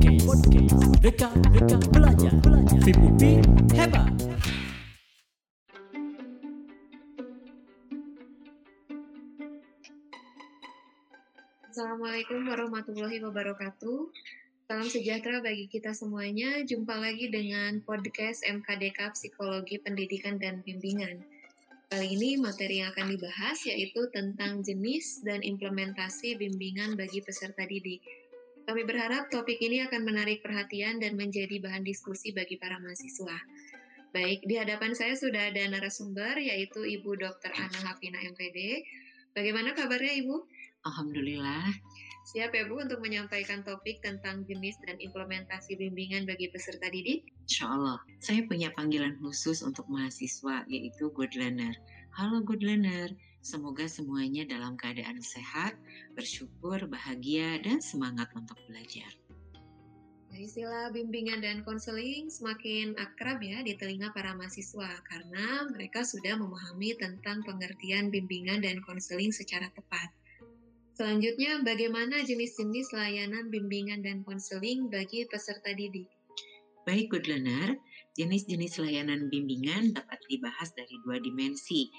Podcast, dekat, dekat belajar, belajar. Hebat. Assalamualaikum warahmatullahi wabarakatuh. Salam sejahtera bagi kita semuanya. Jumpa lagi dengan podcast MKDK Psikologi Pendidikan dan Bimbingan. Kali ini materi yang akan dibahas yaitu tentang jenis dan implementasi bimbingan bagi peserta didik. Kami berharap topik ini akan menarik perhatian dan menjadi bahan diskusi bagi para mahasiswa. Baik, di hadapan saya sudah ada narasumber yaitu Ibu Dr. Ana Hafina MPD. Bagaimana kabarnya Ibu? Alhamdulillah. Siap ya Bu untuk menyampaikan topik tentang jenis dan implementasi bimbingan bagi peserta didik? Insya Allah. Saya punya panggilan khusus untuk mahasiswa yaitu good learner. Halo good learner. Semoga semuanya dalam keadaan sehat, bersyukur, bahagia, dan semangat untuk belajar. Istilah bimbingan dan konseling semakin akrab ya di telinga para mahasiswa karena mereka sudah memahami tentang pengertian bimbingan dan konseling secara tepat. Selanjutnya, bagaimana jenis-jenis layanan bimbingan dan konseling bagi peserta didik? Baik, good learner, jenis-jenis layanan bimbingan dapat dibahas dari dua dimensi,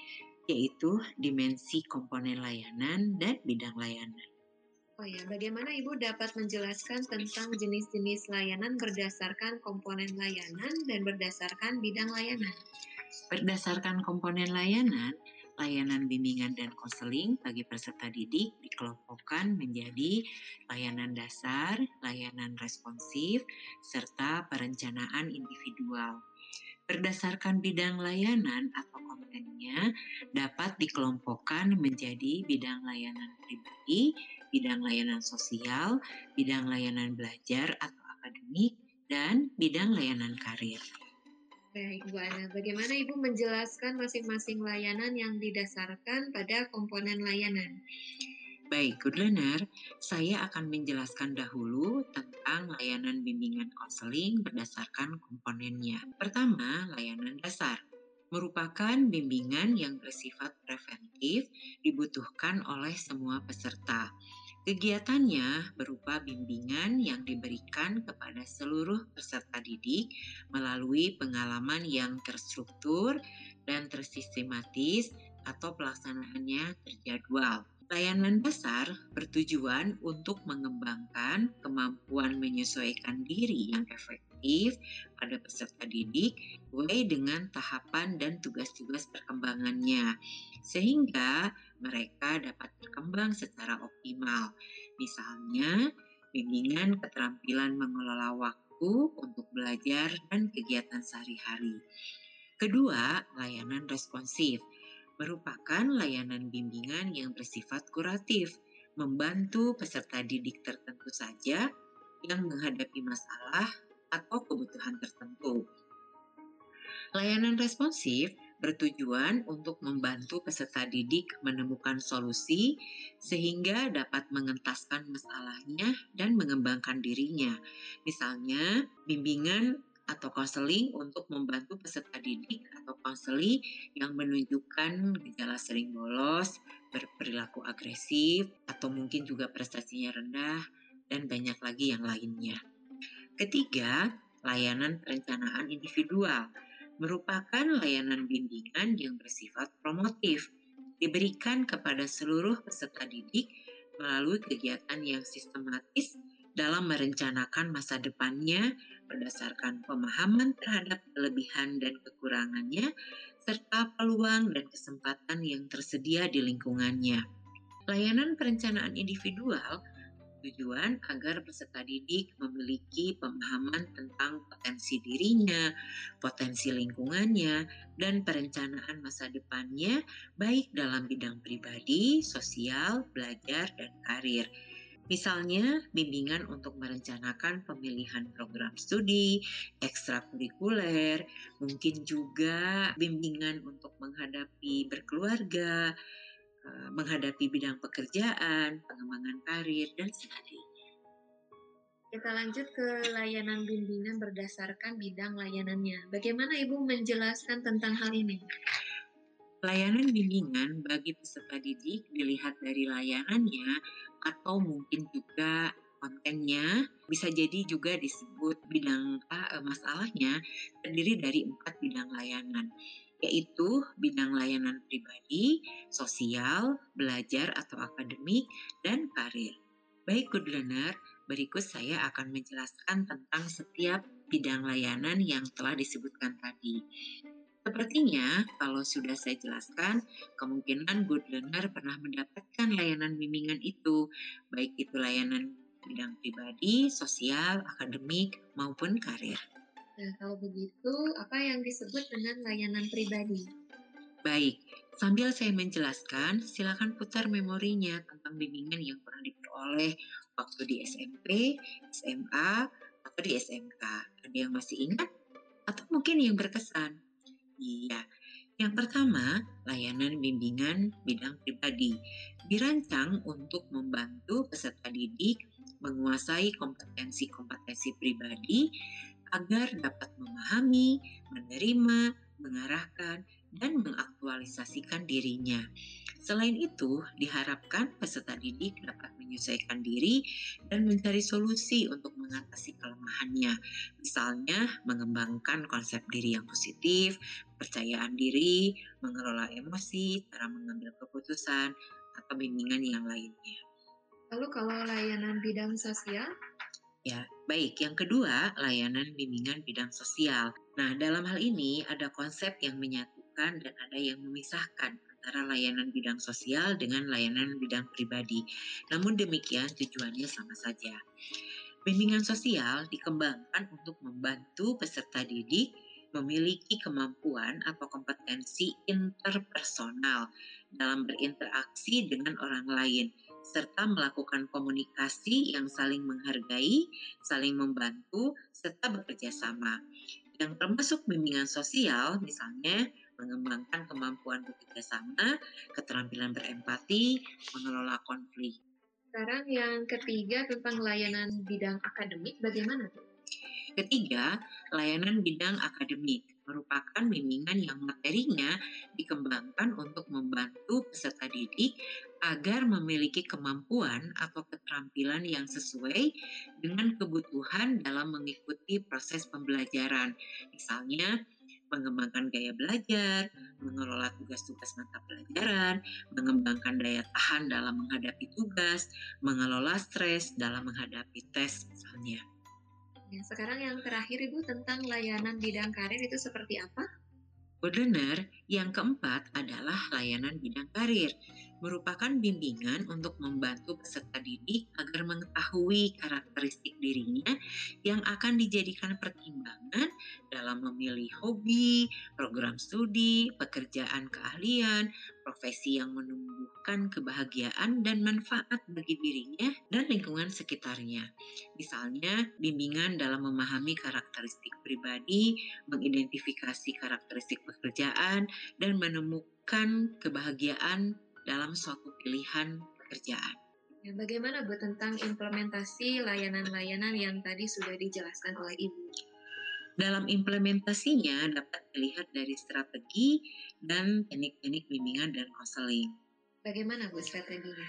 yaitu dimensi komponen layanan dan bidang layanan. Oh ya, bagaimana Ibu dapat menjelaskan tentang jenis-jenis layanan berdasarkan komponen layanan dan berdasarkan bidang layanan? Berdasarkan komponen layanan, layanan bimbingan dan konseling bagi peserta didik dikelompokkan menjadi layanan dasar, layanan responsif, serta perencanaan individual. Berdasarkan bidang layanan atau kontennya dapat dikelompokkan menjadi bidang layanan pribadi, bidang layanan sosial, bidang layanan belajar atau akademik, dan bidang layanan karir. Baik, Bu Ana. Bagaimana Ibu menjelaskan masing-masing layanan yang didasarkan pada komponen layanan? Baik, good learner, saya akan menjelaskan dahulu tentang layanan bimbingan konseling berdasarkan komponennya. Pertama, layanan dasar merupakan bimbingan yang bersifat preventif dibutuhkan oleh semua peserta. Kegiatannya berupa bimbingan yang diberikan kepada seluruh peserta didik melalui pengalaman yang terstruktur dan tersistematis atau pelaksanaannya terjadwal. Layanan dasar bertujuan untuk mengembangkan kemampuan menyesuaikan diri yang efektif pada peserta didik sesuai dengan tahapan dan tugas-tugas perkembangannya sehingga mereka dapat berkembang secara optimal. Misalnya, bimbingan keterampilan mengelola waktu untuk belajar dan kegiatan sehari-hari. Kedua, layanan responsif merupakan layanan bimbingan yang bersifat kuratif, membantu peserta didik tertentu saja yang menghadapi masalah atau kebutuhan tertentu. Layanan responsif bertujuan untuk membantu peserta didik menemukan solusi sehingga dapat mengentaskan masalahnya dan mengembangkan dirinya. Misalnya, bimbingan atau konseling untuk membantu peserta didik atau konseli yang menunjukkan gejala sering bolos, berperilaku agresif, atau mungkin juga prestasinya rendah, dan banyak lagi yang lainnya. Ketiga, layanan perencanaan individual merupakan layanan bimbingan yang bersifat promotif, diberikan kepada seluruh peserta didik melalui kegiatan yang sistematis dalam merencanakan masa depannya berdasarkan pemahaman terhadap kelebihan dan kekurangannya, serta peluang dan kesempatan yang tersedia di lingkungannya. Layanan perencanaan individual tujuan agar peserta didik memiliki pemahaman tentang potensi dirinya, potensi lingkungannya, dan perencanaan masa depannya, baik dalam bidang pribadi, sosial, belajar, dan karir. Misalnya, bimbingan untuk merencanakan pemilihan program studi, ekstrakurikuler, mungkin juga bimbingan untuk menghadapi berkeluarga, Eh, menghadapi bidang pekerjaan, pengembangan karir, dan sebagainya. Kita lanjut ke layanan bimbingan berdasarkan bidang layanannya. Bagaimana Ibu menjelaskan tentang hal ini? Layanan bimbingan bagi peserta didik dilihat dari layanannya atau mungkin juga kontennya bisa jadi juga disebut bidang uh, masalahnya terdiri dari empat bidang layanan yaitu bidang layanan pribadi, sosial, belajar atau akademik, dan karir. Baik good learner, berikut saya akan menjelaskan tentang setiap bidang layanan yang telah disebutkan tadi. Sepertinya, kalau sudah saya jelaskan, kemungkinan good learner pernah mendapatkan layanan bimbingan itu, baik itu layanan bidang pribadi, sosial, akademik, maupun karir. Nah, kalau begitu, apa yang disebut dengan layanan pribadi? Baik, sambil saya menjelaskan, silakan putar memorinya tentang bimbingan yang pernah diperoleh waktu di SMP, SMA, atau di SMK. Ada yang masih ingat? Atau mungkin yang berkesan? Iya. Yang pertama, layanan bimbingan bidang pribadi dirancang untuk membantu peserta didik menguasai kompetensi-kompetensi pribadi agar dapat memahami, menerima, mengarahkan, dan mengaktualisasikan dirinya. Selain itu, diharapkan peserta didik dapat menyesuaikan diri dan mencari solusi untuk mengatasi kelemahannya. Misalnya, mengembangkan konsep diri yang positif, percayaan diri, mengelola emosi, cara mengambil keputusan, atau bimbingan yang lainnya. Lalu kalau layanan bidang sosial, Ya, baik. Yang kedua, layanan bimbingan bidang sosial. Nah, dalam hal ini ada konsep yang menyatukan dan ada yang memisahkan antara layanan bidang sosial dengan layanan bidang pribadi. Namun demikian tujuannya sama saja. Bimbingan sosial dikembangkan untuk membantu peserta didik memiliki kemampuan atau kompetensi interpersonal dalam berinteraksi dengan orang lain, serta melakukan komunikasi yang saling menghargai, saling membantu, serta bekerja sama. Yang termasuk bimbingan sosial, misalnya mengembangkan kemampuan bekerja sama, keterampilan berempati, mengelola konflik. Sekarang yang ketiga tentang layanan bidang akademik, bagaimana? Ketiga, layanan bidang akademik merupakan bimbingan yang materinya dikembangkan untuk membantu peserta didik agar memiliki kemampuan atau keterampilan yang sesuai dengan kebutuhan dalam mengikuti proses pembelajaran. Misalnya, mengembangkan gaya belajar, mengelola tugas-tugas mata pelajaran, mengembangkan daya tahan dalam menghadapi tugas, mengelola stres dalam menghadapi tes misalnya. Ya, sekarang yang terakhir Ibu tentang layanan bidang karir itu seperti apa? Benar, yang keempat adalah layanan bidang karir, merupakan bimbingan untuk membantu peserta didik agar mengetahui karakteristik dirinya yang akan dijadikan pertimbangan dalam memilih hobi, program studi, pekerjaan keahlian, profesi yang menumbuhkan kebahagiaan dan manfaat bagi dirinya dan lingkungan sekitarnya. Misalnya, bimbingan dalam memahami karakteristik pribadi, mengidentifikasi karakteristik pekerjaan, dan menemukan kebahagiaan dalam suatu pilihan pekerjaan. Ya, bagaimana Bu tentang implementasi layanan-layanan yang tadi sudah dijelaskan oleh Ibu? Dalam implementasinya dapat dilihat dari strategi dan teknik-teknik bimbingan dan konseling. Bagaimana Bu strateginya?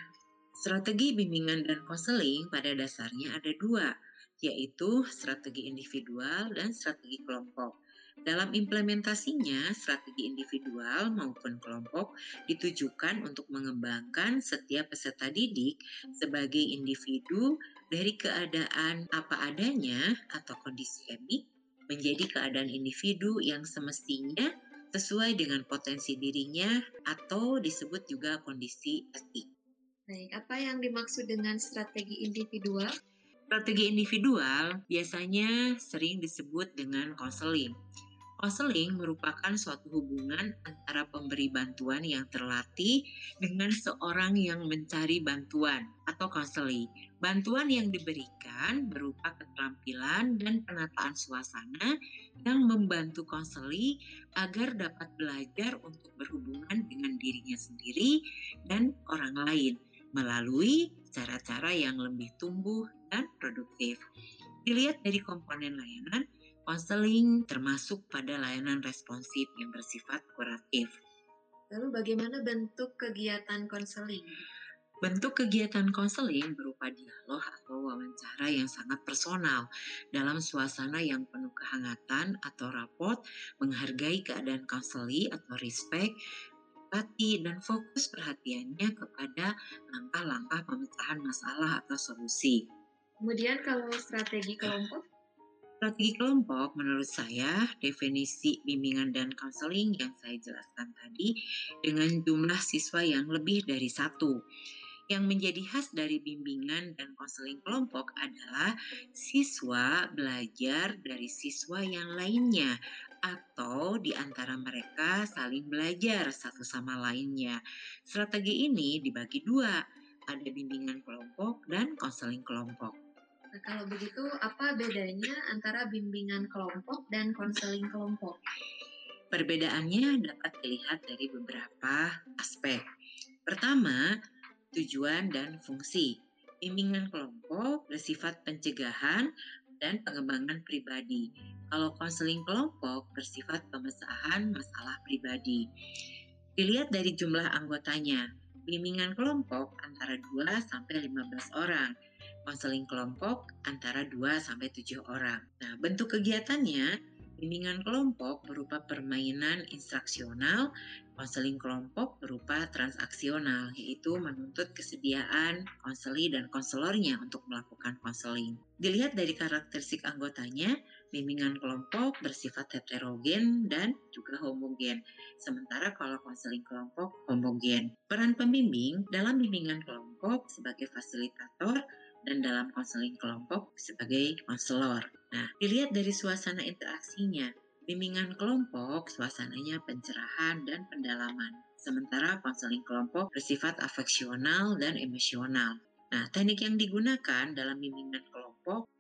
Strategi bimbingan dan konseling pada dasarnya ada dua, yaitu strategi individual dan strategi kelompok. Dalam implementasinya, strategi individual maupun kelompok ditujukan untuk mengembangkan setiap peserta didik sebagai individu dari keadaan apa adanya atau kondisi etik menjadi keadaan individu yang semestinya sesuai dengan potensi dirinya atau disebut juga kondisi etik. Baik, apa yang dimaksud dengan strategi individual? Strategi individual biasanya sering disebut dengan konseling. Konseling merupakan suatu hubungan antara pemberi bantuan yang terlatih dengan seorang yang mencari bantuan atau konseling. Bantuan yang diberikan berupa keterampilan dan penataan suasana yang membantu konseli agar dapat belajar untuk berhubungan dengan dirinya sendiri dan orang lain melalui cara-cara yang lebih tumbuh dan produktif. Dilihat dari komponen layanan, Konseling termasuk pada layanan responsif yang bersifat kuratif. Lalu bagaimana bentuk kegiatan konseling? Bentuk kegiatan konseling berupa dialog atau wawancara yang sangat personal dalam suasana yang penuh kehangatan atau rapot, menghargai keadaan konseli atau respect, empati, dan fokus perhatiannya kepada langkah-langkah pemecahan masalah atau solusi. Kemudian kalau strategi kelompok? Strategi kelompok menurut saya definisi bimbingan dan konseling yang saya jelaskan tadi dengan jumlah siswa yang lebih dari satu yang menjadi khas dari bimbingan dan konseling kelompok adalah siswa belajar dari siswa yang lainnya atau di antara mereka saling belajar satu sama lainnya. Strategi ini dibagi dua, ada bimbingan kelompok dan konseling kelompok. Nah, kalau begitu, apa bedanya antara bimbingan kelompok dan konseling kelompok? Perbedaannya dapat dilihat dari beberapa aspek. Pertama, tujuan dan fungsi. Bimbingan kelompok bersifat pencegahan dan pengembangan pribadi. Kalau konseling kelompok bersifat pemecahan masalah pribadi. Dilihat dari jumlah anggotanya, bimbingan kelompok antara 2 sampai 15 orang konseling kelompok antara 2 sampai 7 orang. Nah, bentuk kegiatannya bimbingan kelompok berupa permainan instruksional, konseling kelompok berupa transaksional, yaitu menuntut kesediaan konseli dan konselornya untuk melakukan konseling. Dilihat dari karakteristik anggotanya, bimbingan kelompok bersifat heterogen dan juga homogen, sementara kalau konseling kelompok homogen. Peran pembimbing dalam bimbingan kelompok sebagai fasilitator dan dalam konseling kelompok sebagai konselor. Nah, dilihat dari suasana interaksinya, bimbingan kelompok suasananya pencerahan dan pendalaman, sementara konseling kelompok bersifat afeksional dan emosional. Nah, teknik yang digunakan dalam bimbingan kelompok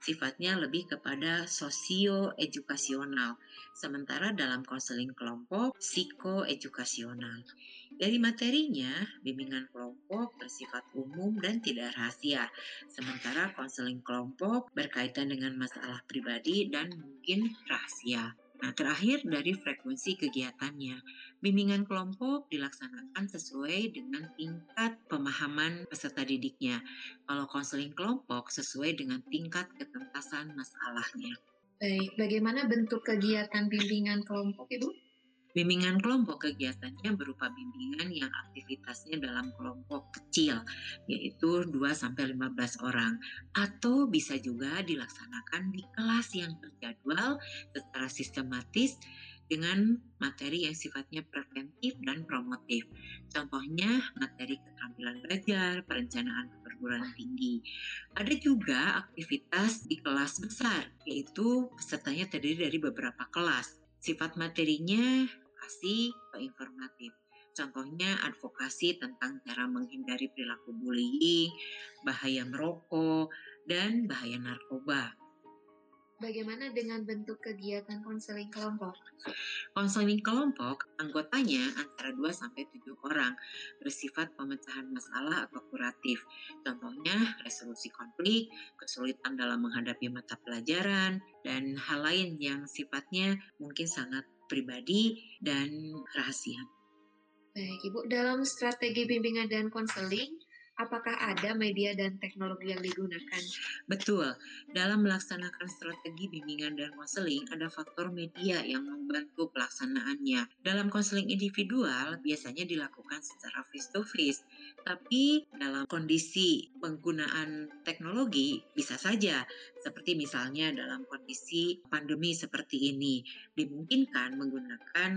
sifatnya lebih kepada sosio-edukasional, sementara dalam konseling kelompok psikoedukasional. Dari materinya, bimbingan kelompok bersifat umum dan tidak rahasia, sementara konseling kelompok berkaitan dengan masalah pribadi dan mungkin rahasia. Nah, terakhir dari frekuensi kegiatannya. Bimbingan kelompok dilaksanakan sesuai dengan tingkat pemahaman peserta didiknya. Kalau konseling kelompok sesuai dengan tingkat ketentasan masalahnya. Baik, bagaimana bentuk kegiatan bimbingan kelompok, Ibu? Bimbingan kelompok kegiatannya berupa bimbingan yang aktivitasnya dalam kelompok kecil, yaitu 2-15 orang. Atau bisa juga dilaksanakan di kelas yang terjadwal secara sistematis dengan materi yang sifatnya preventif dan promotif. Contohnya materi keterampilan belajar, perencanaan perguruan tinggi. Ada juga aktivitas di kelas besar, yaitu pesertanya terdiri dari beberapa kelas. Sifat materinya edukasi atau informatif. Contohnya advokasi tentang cara menghindari perilaku bullying, bahaya merokok, dan bahaya narkoba. Bagaimana dengan bentuk kegiatan konseling kelompok? Konseling kelompok anggotanya antara 2 sampai 7 orang, bersifat pemecahan masalah atau kuratif. Contohnya resolusi konflik, kesulitan dalam menghadapi mata pelajaran, dan hal lain yang sifatnya mungkin sangat pribadi dan rahasia. Baik, Ibu, dalam strategi bimbingan dan konseling, apakah ada media dan teknologi yang digunakan? Betul. Dalam melaksanakan strategi bimbingan dan konseling, ada faktor media yang membantu pelaksanaannya. Dalam konseling individual, biasanya dilakukan secara face-to-face. Tapi dalam kondisi penggunaan teknologi, bisa saja. Seperti misalnya dalam kondisi pandemi seperti ini, dimungkinkan menggunakan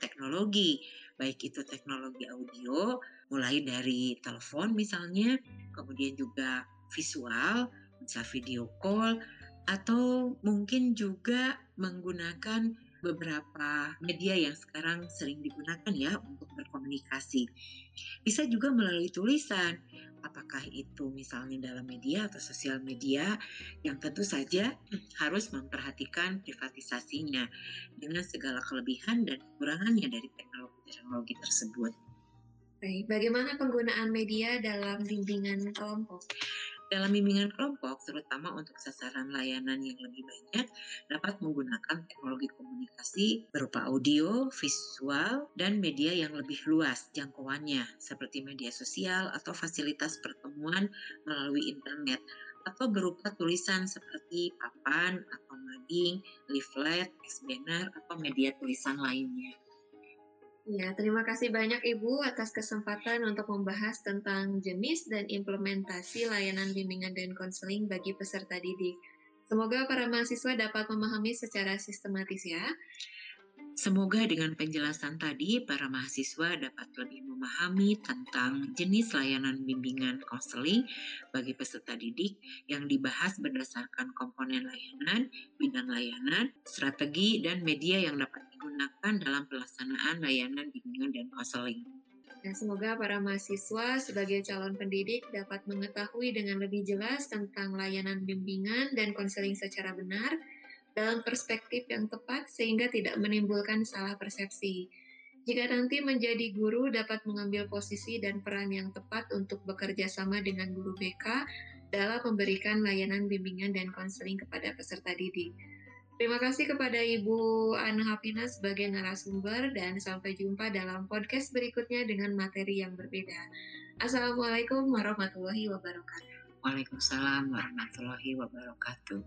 teknologi, baik itu teknologi audio, mulai dari telepon misalnya, kemudian juga visual, bisa video call, atau mungkin juga menggunakan beberapa media yang sekarang sering digunakan ya untuk berkomunikasi. Bisa juga melalui tulisan, apakah itu misalnya dalam media atau sosial media yang tentu saja harus memperhatikan privatisasinya dengan segala kelebihan dan kekurangannya dari teknologi-teknologi tersebut. Baik, bagaimana penggunaan media dalam bimbingan kelompok? Dalam bimbingan kelompok, terutama untuk sasaran layanan yang lebih banyak, dapat menggunakan teknologi komunikasi berupa audio, visual, dan media yang lebih luas jangkauannya, seperti media sosial atau fasilitas pertemuan melalui internet, atau berupa tulisan seperti papan atau mading, leaflet, text banner, atau media tulisan lainnya. Ya, terima kasih banyak Ibu atas kesempatan untuk membahas tentang jenis dan implementasi layanan bimbingan dan konseling bagi peserta didik. Semoga para mahasiswa dapat memahami secara sistematis ya. Semoga dengan penjelasan tadi, para mahasiswa dapat lebih memahami tentang jenis layanan bimbingan konseling bagi peserta didik yang dibahas berdasarkan komponen layanan, bidang layanan, strategi, dan media yang dapat digunakan dalam pelaksanaan layanan bimbingan dan konseling. Nah, semoga para mahasiswa sebagai calon pendidik dapat mengetahui dengan lebih jelas tentang layanan bimbingan dan konseling secara benar dalam perspektif yang tepat sehingga tidak menimbulkan salah persepsi. Jika nanti menjadi guru dapat mengambil posisi dan peran yang tepat untuk bekerja sama dengan guru BK dalam memberikan layanan bimbingan dan konseling kepada peserta didik. Terima kasih kepada Ibu Ana Hapina sebagai narasumber dan sampai jumpa dalam podcast berikutnya dengan materi yang berbeda. Assalamualaikum warahmatullahi wabarakatuh. Waalaikumsalam warahmatullahi wabarakatuh.